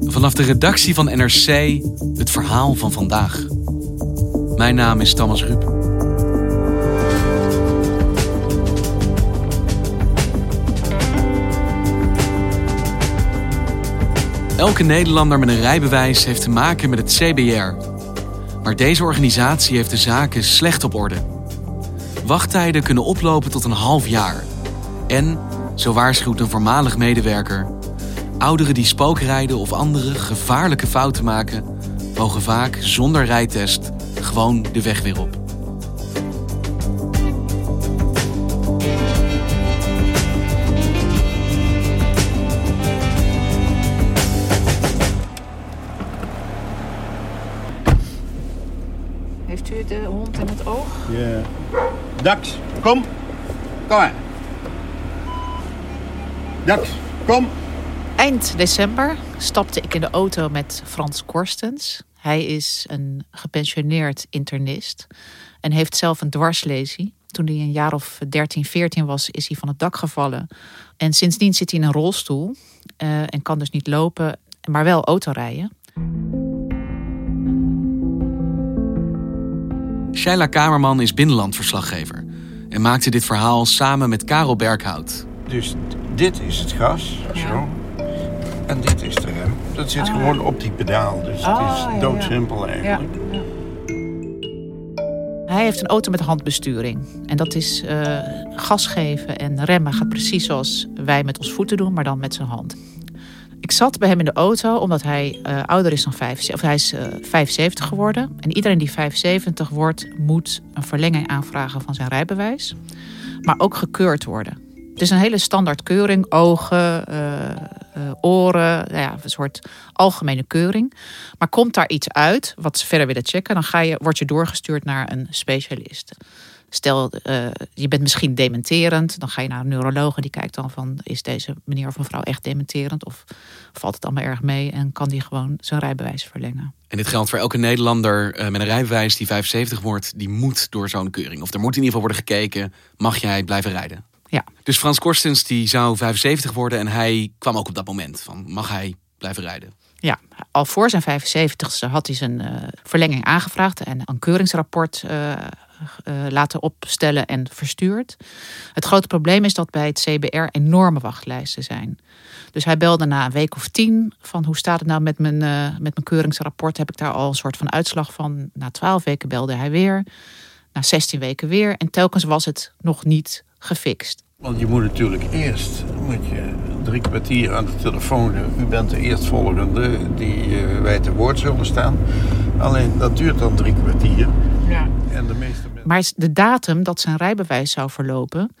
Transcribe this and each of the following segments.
Vanaf de redactie van NRC het verhaal van vandaag. Mijn naam is Thomas Rup. Elke Nederlander met een rijbewijs heeft te maken met het CBR. Maar deze organisatie heeft de zaken slecht op orde. Wachttijden kunnen oplopen tot een half jaar. En, zo waarschuwt een voormalig medewerker, ouderen die spookrijden of andere gevaarlijke fouten maken, mogen vaak zonder rijtest gewoon de weg weer op. Heeft u de hond in het oog? Ja. Dax, kom. Kom maar. Dax, kom. Eind december stapte ik in de auto met Frans Korstens. Hij is een gepensioneerd internist en heeft zelf een dwarslesie. Toen hij een jaar of 13, 14 was, is hij van het dak gevallen. En sindsdien zit hij in een rolstoel eh, en kan dus niet lopen, maar wel autorijden. Shaila Kamerman is binnenlandverslaggever en maakte dit verhaal samen met Karel Berghout. Dus dit is het gas, zo. En dit is de rem. Dat zit gewoon op die pedaal. Dus Ah, het ja, is doodsimpel eigenlijk. Hij heeft een auto met handbesturing. En dat is eh, gas geven en remmen gaat precies zoals wij met ons voeten doen, maar dan met zijn hand. Ik zat bij hem in de auto omdat hij eh, ouder is dan 75. Of hij is eh, 75 geworden. En iedereen die 75 wordt, moet een verlenging aanvragen van zijn rijbewijs. Maar ook gekeurd worden. Het is een hele standaard keuring. Ogen, eh, oren, nou ja, een soort algemene keuring. Maar komt daar iets uit wat ze verder willen checken, dan ga je, word je doorgestuurd naar een specialist. Stel, eh, je bent misschien dementerend, dan ga je naar een neuroloog en die kijkt dan van is deze meneer of mevrouw echt dementerend of valt het allemaal erg mee en kan die gewoon zijn rijbewijs verlengen. En dit geldt voor elke Nederlander eh, met een rijbewijs die 75 wordt, die moet door zo'n keuring. Of er moet in ieder geval worden gekeken, mag jij blijven rijden? Ja. Dus Frans Korstens die zou 75 worden en hij kwam ook op dat moment van mag hij blijven rijden? Ja, al voor zijn 75ste had hij zijn eh, verlenging aangevraagd en een keuringsrapport eh, eh, laten opstellen en verstuurd. Het grote probleem is dat bij het CBR enorme wachtlijsten zijn. Dus hij belde na een week of tien van hoe staat het nou met mijn, met mijn keuringsrapport. Heb ik daar al een soort van uitslag van. Na twaalf weken belde hij weer. Na 16 weken weer. En telkens was het nog niet gefixt. Want je moet natuurlijk eerst moet je drie kwartier aan de telefoon. U bent de eerstvolgende die eh, wij te woord zullen staan. Alleen dat duurt dan drie kwartier. Ja. En de meeste mensen. Maar de datum dat zijn rijbewijs zou verlopen,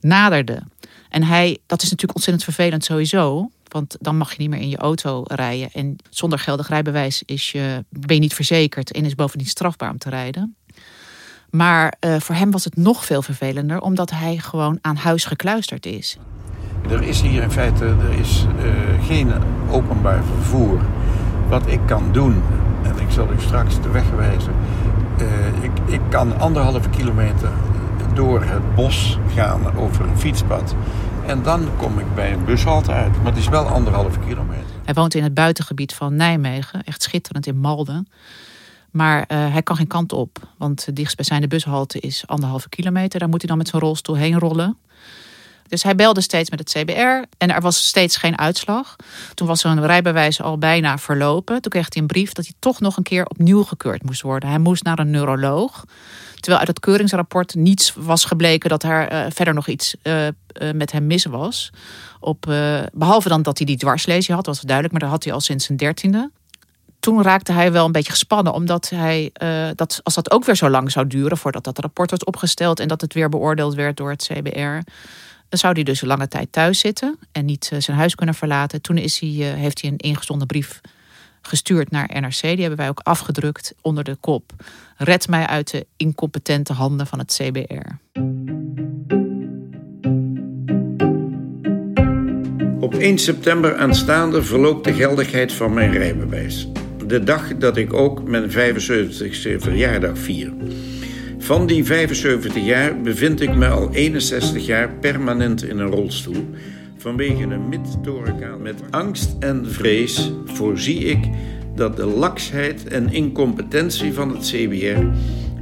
naderde. En hij, dat is natuurlijk ontzettend vervelend sowieso. Want dan mag je niet meer in je auto rijden. En zonder geldig rijbewijs is je, ben je niet verzekerd en is bovendien strafbaar om te rijden. Maar eh, voor hem was het nog veel vervelender, omdat hij gewoon aan huis gekluisterd is. Er is hier in feite er is, eh, geen openbaar vervoer. Wat ik kan doen, en ik zal u straks de weg wijzen. eh, ik, ik kan anderhalve kilometer door het bos gaan over een fietspad. En dan kom ik bij een bushalte uit. Maar het is wel anderhalve kilometer. Hij woont in het buitengebied van Nijmegen, echt schitterend in Malden. Maar eh, hij kan geen kant op, want de dichtstbijzijnde bushalte is anderhalve kilometer. Daar moet hij dan met zijn rolstoel heen rollen. Dus hij belde steeds met het CBR en er was steeds geen uitslag. Toen was zijn rijbewijs al bijna verlopen. Toen kreeg hij een brief dat hij toch nog een keer opnieuw gekeurd moest worden. Hij moest naar een neuroloog. Terwijl uit het keuringsrapport niets was gebleken dat er uh, verder nog iets uh, met hem mis was. Op, behalve dan dat hij die dwarslesie had, was duidelijk, maar dat had hij al sinds zijn dertiende toen raakte hij wel een beetje gespannen, omdat hij, uh, dat, als dat ook weer zo lang zou duren voordat dat rapport werd opgesteld en dat het weer beoordeeld werd door het CBR, dan zou hij dus een lange tijd thuis zitten en niet uh, zijn huis kunnen verlaten. Toen is hij, uh, heeft hij een ingezonden brief gestuurd naar NRC. Die hebben wij ook afgedrukt onder de kop. Red mij uit de incompetente handen van het CBR. Op 1 september aanstaande verloopt de geldigheid van mijn rijbewijs de dag dat ik ook mijn 75ste verjaardag vier. Van die 75 jaar bevind ik me al 61 jaar permanent in een rolstoel. Vanwege een midtorenkaan met angst en vrees voorzie ik dat de laksheid en incompetentie van het CBR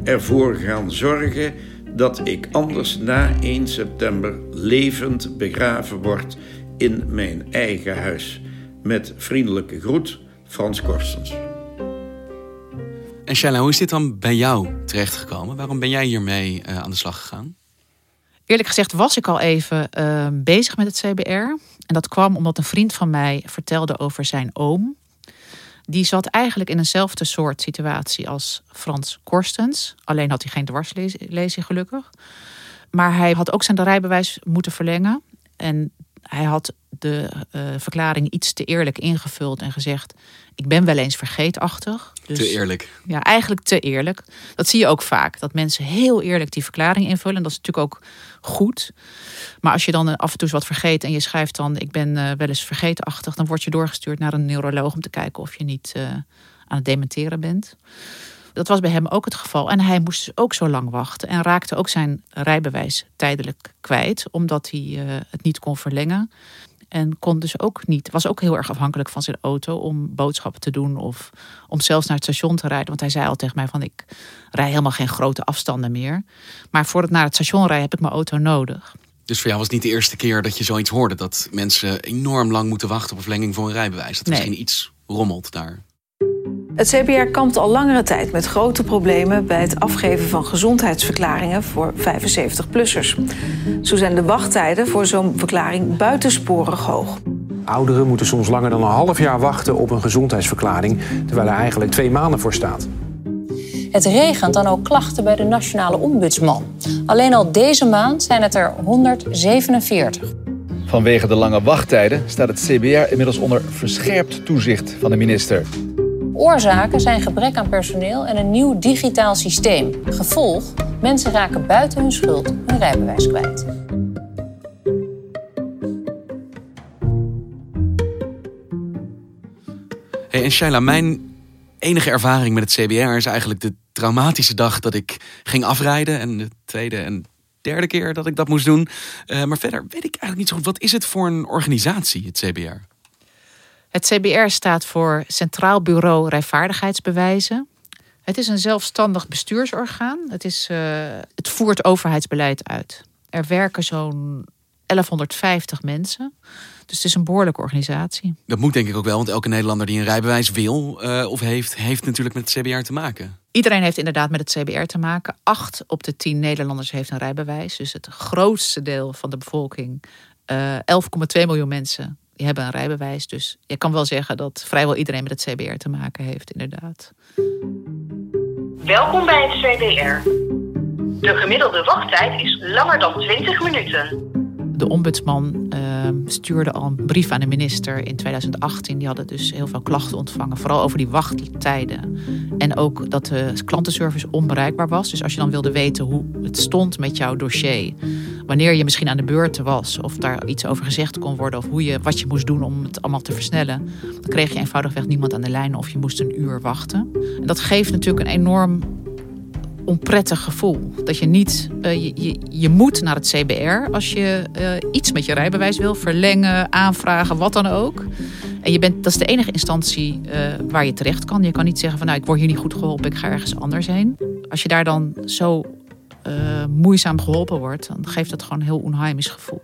ervoor gaan zorgen dat ik anders na 1 september levend begraven word in mijn eigen huis. Met vriendelijke groet, Frans Korstens. En Shaila, hoe is dit dan bij jou terechtgekomen? Waarom ben jij hiermee uh, aan de slag gegaan? Eerlijk gezegd was ik al even uh, bezig met het CBR. En dat kwam omdat een vriend van mij vertelde over zijn oom. Die zat eigenlijk in eenzelfde soort situatie als Frans Korstens. Alleen had hij geen dwarslezing gelukkig. Maar hij had ook zijn rijbewijs moeten verlengen. En hij had de uh, verklaring iets te eerlijk ingevuld en gezegd: Ik ben wel eens vergeetachtig. Dus, te eerlijk. Ja, eigenlijk te eerlijk. Dat zie je ook vaak. Dat mensen heel eerlijk die verklaring invullen. Dat is natuurlijk ook goed. Maar als je dan af en toe eens wat vergeet en je schrijft dan: Ik ben uh, wel eens vergeetachtig, dan word je doorgestuurd naar een neuroloog om te kijken of je niet uh, aan het dementeren bent. Dat was bij hem ook het geval. En hij moest dus ook zo lang wachten en raakte ook zijn rijbewijs tijdelijk kwijt, omdat hij uh, het niet kon verlengen. En kon dus ook niet, was ook heel erg afhankelijk van zijn auto om boodschappen te doen of om zelfs naar het station te rijden. Want hij zei al tegen mij van ik rij helemaal geen grote afstanden meer. Maar voor het naar het station rijden heb ik mijn auto nodig. Dus voor jou was het niet de eerste keer dat je zoiets hoorde, dat mensen enorm lang moeten wachten op een verlenging voor een rijbewijs. Dat Nee. misschien iets rommelt daar. Het CBR kampt al langere tijd met grote problemen bij het afgeven van gezondheidsverklaringen voor 75-plussers. Zo zijn de wachttijden voor zo'n verklaring buitensporig hoog. Ouderen moeten soms langer dan een half jaar wachten op een gezondheidsverklaring, terwijl er eigenlijk twee maanden voor staat. Het regent dan ook klachten bij de Nationale Ombudsman. Alleen al deze maand zijn het er 147. Vanwege de lange wachttijden staat het CBR inmiddels onder verscherpt toezicht van de minister. Oorzaken zijn gebrek aan personeel en een nieuw digitaal systeem. Gevolg: mensen raken buiten hun schuld hun rijbewijs kwijt. Hey, en Shaila, mijn enige ervaring met het CBR is eigenlijk de traumatische dag dat ik ging afrijden. En de tweede en derde keer dat ik dat moest doen. Uh, maar verder weet ik eigenlijk niet zo goed. Wat is het voor een organisatie, het CBR? Het CBR staat voor Centraal Bureau Rijvaardigheidsbewijzen. Het is een zelfstandig bestuursorgaan. Het, is, uh, het voert overheidsbeleid uit. Er werken zo'n 1150 mensen. Dus het is een behoorlijke organisatie. Dat moet denk ik ook wel, want elke Nederlander die een rijbewijs wil uh, of heeft, heeft natuurlijk met het CBR te maken. Iedereen heeft inderdaad met het CBR te maken. Acht op de tien Nederlanders heeft een rijbewijs. Dus het grootste deel van de bevolking, uh, 11,2 miljoen mensen, die hebben een rijbewijs. Dus je kan wel zeggen dat vrijwel iedereen met het CBR te maken heeft, inderdaad. Welkom bij het CBR. De gemiddelde wachttijd is langer dan 20 minuten. De ombudsman uh, stuurde al een brief aan de minister in 2018. Die hadden dus heel veel klachten ontvangen, vooral over die wachttijden. En ook dat de klantenservice onbereikbaar was. Dus als je dan wilde weten hoe het stond met jouw dossier, wanneer je misschien aan de beurt was, of daar iets over gezegd kon worden, of hoe je, wat je moest doen om het allemaal te versnellen, dan kreeg je eenvoudigweg niemand aan de lijn of je moest een uur wachten. En dat geeft natuurlijk een enorm onprettig gevoel. Dat je niet, uh, je, je, je, moet naar het CBR als je uh, iets met je rijbewijs wil, verlengen, aanvragen, wat dan ook. En je bent, dat is de enige instantie uh, waar je terecht kan. Je kan niet zeggen van nou, ik word hier niet goed geholpen, ik ga ergens anders heen. Als je daar dan zo moeizaam geholpen wordt, dan geeft dat gewoon een heel onheimisch gevoel.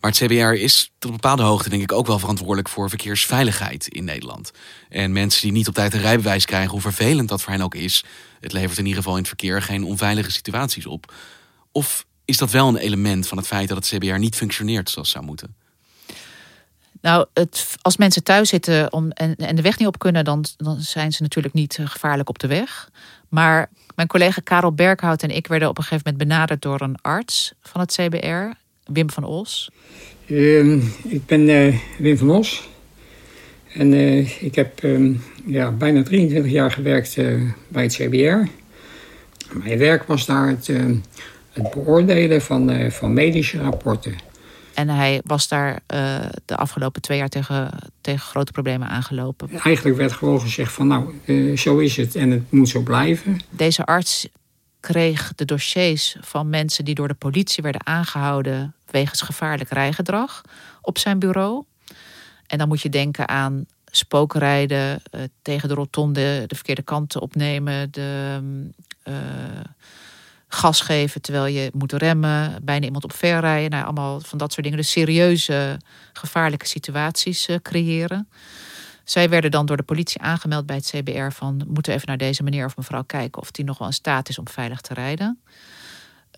Maar het CBR is tot een bepaalde hoogte denk ik ook wel verantwoordelijk voor verkeersveiligheid in Nederland. En mensen die niet op tijd een rijbewijs krijgen, hoe vervelend dat voor hen ook is, het levert in ieder geval in het verkeer geen onveilige situaties op. Of is dat wel een element van het feit dat het CBR niet functioneert zoals het zou moeten? Nou, het, als mensen thuis zitten om, en, en de weg niet op kunnen, dan, dan zijn ze natuurlijk niet eh, gevaarlijk op de weg. Maar mijn collega Karel Berghout en ik werden op een gegeven moment benaderd door een arts van het CBR, Wim van Os. Uh, ik ben uh, Wim van Os. En uh, ik heb uh, ja, bijna 23 jaar gewerkt bij het CBR. Mijn werk was daar het, het beoordelen van, van medische rapporten. En hij was daar uh, de afgelopen twee jaar tegen, tegen grote problemen aangelopen. Eigenlijk werd gewoon gezegd van nou, uh, zo is het en het moet zo blijven. Deze arts kreeg de dossiers van mensen die door de politie werden aangehouden wegens gevaarlijk rijgedrag op zijn bureau. En dan moet je denken aan spookrijden, uh, tegen de rotonde de verkeerde kanten opnemen, de gas geven terwijl je moet remmen, bijna iemand op ver rijden. Nou, allemaal van dat soort dingen. Dus serieuze, gevaarlijke situaties uh, creëren. Zij werden dan door de politie aangemeld bij het CBR van... moeten even naar deze meneer of mevrouw kijken of die nog wel in staat is om veilig te rijden.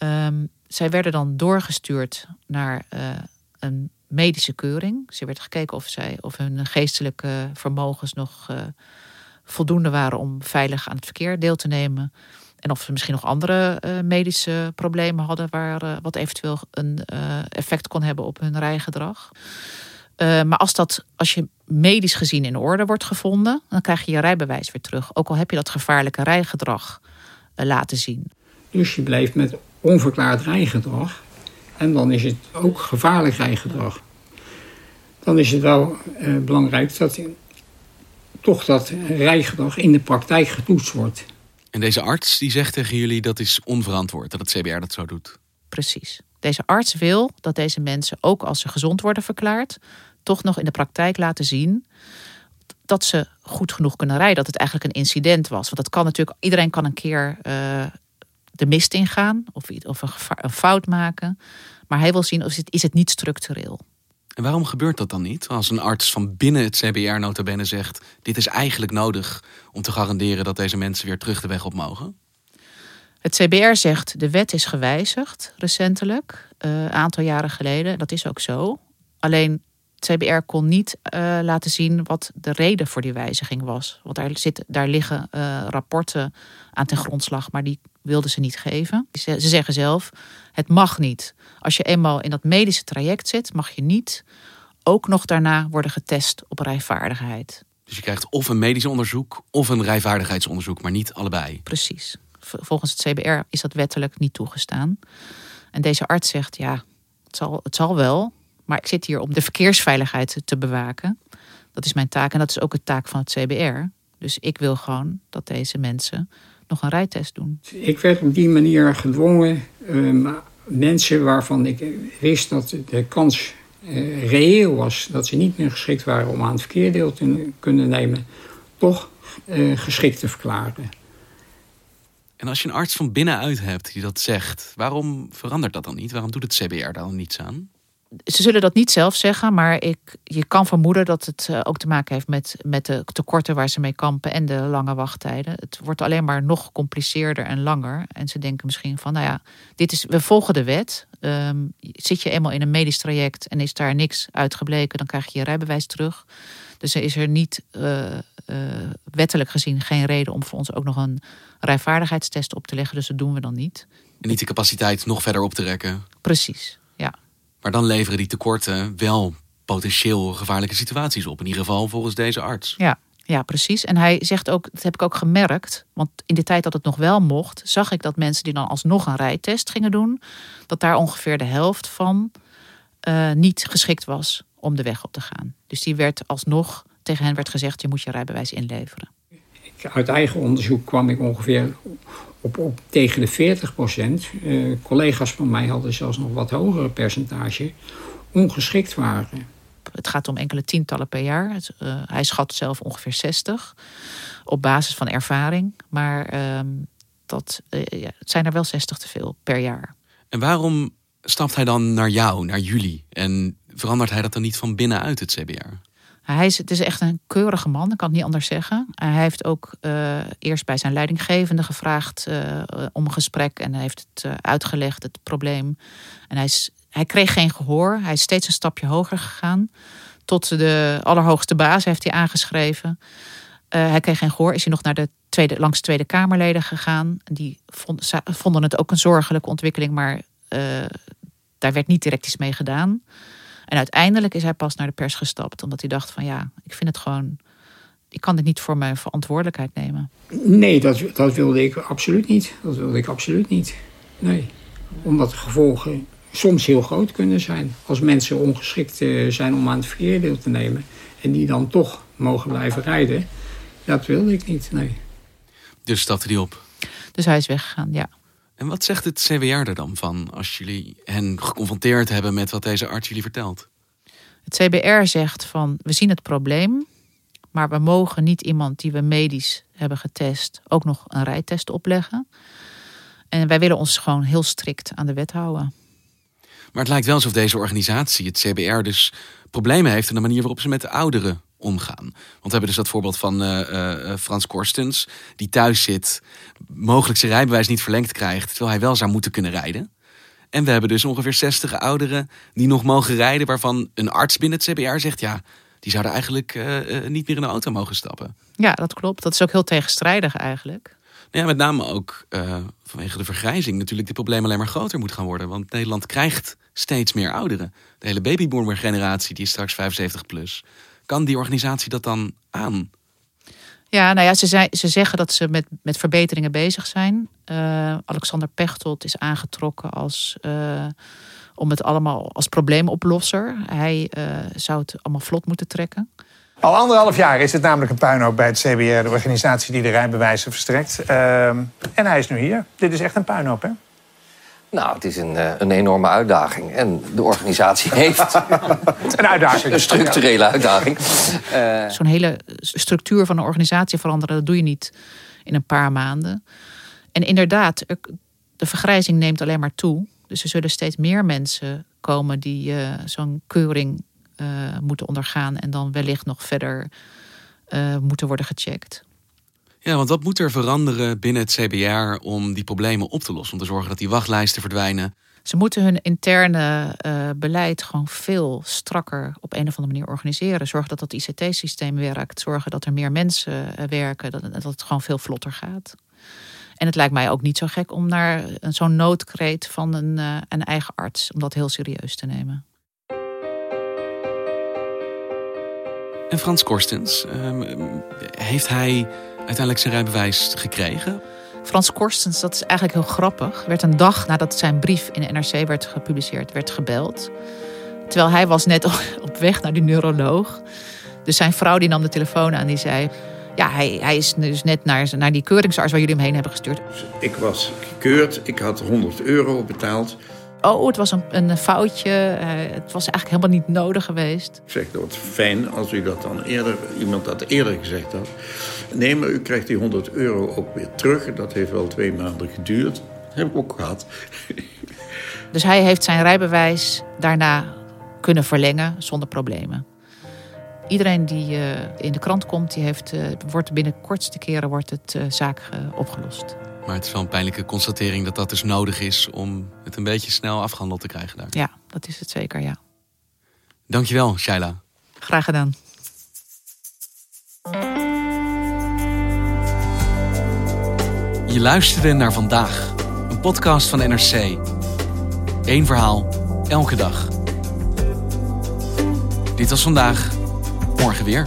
Um, zij werden dan doorgestuurd naar uh, een medische keuring. Ze werd gekeken of, zij, of hun geestelijke vermogens nog uh, voldoende waren om veilig aan het verkeer deel te nemen. En of ze misschien nog andere uh, medische problemen hadden, waar uh, wat eventueel een uh, effect kon hebben op hun rijgedrag. maar als, dat, als je medisch gezien in orde wordt gevonden, dan krijg je je rijbewijs weer terug. Ook al heb je dat gevaarlijke rijgedrag laten zien. Dus je blijft met onverklaard rijgedrag. En dan is het ook gevaarlijk rijgedrag. Dan is het wel belangrijk dat toch dat rijgedrag in de praktijk getoetst wordt. En deze arts die zegt tegen jullie dat is onverantwoord dat het CBR dat zo doet. Precies. Deze arts wil dat deze mensen, ook als ze gezond worden verklaard, toch nog in de praktijk laten zien dat ze goed genoeg kunnen rijden. Dat het eigenlijk een incident was. Want dat kan natuurlijk, iedereen kan een keer uh, de mist ingaan of, of een, een, fout maken. Maar hij wil zien of het, is het niet structureel. En waarom gebeurt dat dan niet? Als een arts van binnen het CBR notabene zegt... dit is eigenlijk nodig om te garanderen dat deze mensen weer terug de weg op mogen? Het CBR zegt de wet is gewijzigd recentelijk, een uh, aantal jaren geleden. Dat is ook zo. Alleen CBR kon niet uh, laten zien wat de reden voor die wijziging was. Want daar, zit, daar liggen uh, rapporten aan ten grondslag, maar die wilden ze niet geven. Ze, ze zeggen zelf, het mag niet. Als je eenmaal in dat medische traject zit, mag je niet ook nog daarna worden getest op rijvaardigheid. Dus je krijgt of een medisch onderzoek of een rijvaardigheidsonderzoek, maar niet allebei. Precies. Volgens het CBR is dat wettelijk niet toegestaan. En deze arts zegt, ja, het zal, het zal wel, maar ik zit hier om de verkeersveiligheid te bewaken. Dat is mijn taak en dat is ook de taak van het CBR. Dus ik wil gewoon dat deze mensen nog een rijtest doen. Ik werd op die manier gedwongen um, mensen waarvan ik wist dat de kans uh, reëel was dat ze niet meer geschikt waren om aan het verkeer deel te kunnen nemen, toch uh, geschikt te verklaren. En als je een arts van binnenuit hebt die dat zegt, waarom verandert dat dan niet? Waarom doet het CBR daar dan niets aan? Ze zullen dat niet zelf zeggen, maar ik, je kan vermoeden dat het uh, ook te maken heeft met, met de tekorten waar ze mee kampen en de lange wachttijden. Het wordt alleen maar nog gecompliceerder en langer. En ze denken misschien van, nou ja, dit is, we volgen de wet. Um, zit je eenmaal in een medisch traject en is daar niks uitgebleken, dan krijg je je rijbewijs terug. Dus er is er niet uh, uh, wettelijk gezien geen reden om voor ons ook nog een rijvaardigheidstest op te leggen. Dus dat doen we dan niet. En niet de capaciteit nog verder op te rekken. Precies, ja. Maar dan leveren die tekorten wel potentieel gevaarlijke situaties op. In ieder geval volgens deze arts. Ja, ja, precies. En hij zegt ook, dat heb ik ook gemerkt. Want in de tijd dat het nog wel mocht, zag ik dat mensen die dan alsnog een rijtest gingen doen, dat daar ongeveer de helft van uh, niet geschikt was om de weg op te gaan. Dus die werd alsnog, tegen hen werd gezegd, je moet je rijbewijs inleveren. Uit eigen onderzoek kwam ik ongeveer op, op tegen de 40 procent. Uh, collega's van mij hadden zelfs nog wat hogere percentage ongeschikt waren. Het gaat om enkele tientallen per jaar. Het, uh, hij schat zelf ongeveer 60 op basis van ervaring. Maar uh, dat, uh, ja, het zijn er wel 60 te veel per jaar. En waarom stapt hij dan naar jou, naar jullie? En verandert hij dat dan niet van binnenuit het CBR? Hij is, het is echt een keurige man, ik kan het niet anders zeggen. Hij heeft ook uh, eerst bij zijn leidinggevende gevraagd uh, om een gesprek. En hij heeft het uh, uitgelegd, het probleem. En hij, is, hij kreeg geen gehoor. Hij is steeds een stapje hoger gegaan. Tot de allerhoogste baas heeft hij aangeschreven. hij kreeg geen gehoor. Is hij nog naar de tweede, langs Tweede Kamerleden gegaan. Die vond, vonden het ook een zorgelijke ontwikkeling. Maar daar werd niet direct iets mee gedaan. En uiteindelijk is hij pas naar de pers gestapt, omdat hij dacht van ja, ik vind het gewoon, ik kan dit niet voor mijn verantwoordelijkheid nemen. Nee, dat, dat wilde ik absoluut niet. Dat wilde ik absoluut niet. Nee, omdat de gevolgen soms heel groot kunnen zijn. Als mensen ongeschikt eh, zijn om aan het verkeer deel te nemen en die dan toch mogen blijven rijden, dat wilde ik niet, nee. Dus stapte hij op? Dus hij is weggegaan, ja. En wat zegt het CWR er dan van als jullie hen geconfronteerd hebben met wat deze arts jullie vertelt? Het CBR zegt van we zien het probleem, maar we mogen niet iemand die we medisch hebben getest ook nog een rijtest opleggen. En wij willen ons gewoon heel strikt aan de wet houden. Maar het lijkt wel alsof deze organisatie, het CBR, dus problemen heeft in de manier waarop ze met de ouderen omgaan. Want we hebben dus dat voorbeeld van uh, uh, Frans Korstens, die thuis zit, mogelijk zijn rijbewijs niet verlengd krijgt, terwijl hij wel zou moeten kunnen rijden. En we hebben dus ongeveer 60 ouderen die nog mogen rijden, waarvan een arts binnen het CBR zegt: ja, die zouden eigenlijk uh, niet meer in de auto mogen stappen. Ja, dat klopt. Dat is ook heel tegenstrijdig eigenlijk. Ja, met name ook vanwege de vergrijzing natuurlijk de problemen alleen maar groter moet gaan worden. Want Nederland krijgt steeds meer ouderen. De hele babyboomer generatie die is straks 75 plus. Kan die organisatie dat dan aan? Ja, nou ja, ze, zei, ze zeggen dat ze met, met verbeteringen bezig zijn. Uh, Alexander Pechtold is aangetrokken als, uh, om het allemaal als probleemoplosser. Hij uh, zou het allemaal vlot moeten trekken. Al anderhalf jaar is het namelijk een puinhoop bij het CBR, de organisatie die de rijbewijzen verstrekt. en hij is nu hier. Dit is echt een puinhoop, hè? Nou, het is een, eh, een enorme uitdaging. En de organisatie heeft een uitdaging. Een structurele uitdaging. Uh... Zo'n hele structuur van een organisatie veranderen, dat doe je niet in een paar maanden. En inderdaad, de vergrijzing neemt alleen maar toe. Dus er zullen steeds meer mensen komen die uh, zo'n keuring uh, moeten ondergaan en dan wellicht nog verder moeten worden gecheckt. Ja, want wat moet er veranderen binnen het CBR om die problemen op te lossen? Om te zorgen dat die wachtlijsten verdwijnen? Ze moeten hun interne uh, beleid gewoon veel strakker op een of andere manier organiseren. Zorgen dat dat ICT-systeem werkt. Zorgen dat er meer mensen uh, werken. Dat, het gewoon veel vlotter gaat. En het lijkt mij ook niet zo gek om naar zo'n noodkreet van een, uh, een eigen arts, om dat heel serieus te nemen. En Frans Korstens, ehm, heeft hij uiteindelijk zijn rijbewijs gekregen. Frans Korstens, dat is eigenlijk heel grappig, werd een dag nadat zijn brief in de NRC werd gepubliceerd, werd gebeld. Terwijl hij was net op weg naar die neuroloog. Dus zijn vrouw die nam de telefoon aan die zei... Ja, hij, hij is dus net naar, naar die keuringsarts waar jullie hem heen hebben gestuurd. Ik was gekeurd, ik had 100 euro betaald. Oh, het was een, een foutje. Uh, het was eigenlijk helemaal niet nodig geweest. Ik zeg, dat fijn als u dat dan eerder, iemand dat eerder gezegd had. Nee, maar u krijgt die 100 euro ook weer terug. Dat heeft wel twee maanden geduurd. Dat heb ik ook gehad. Dus hij heeft zijn rijbewijs daarna kunnen verlengen zonder problemen. Iedereen die uh, in de krant komt, die heeft, uh, wordt binnen kortste keren wordt het zaak opgelost. Maar het is wel een pijnlijke constatering dat dat dus nodig is om het een beetje snel afgehandeld te krijgen daar. Ja, dat is het zeker, ja. Dankjewel, Shaila. Graag gedaan. Je luisterde naar vandaag, een podcast van NRC. Eén verhaal, elke dag. Dit was vandaag, morgen weer.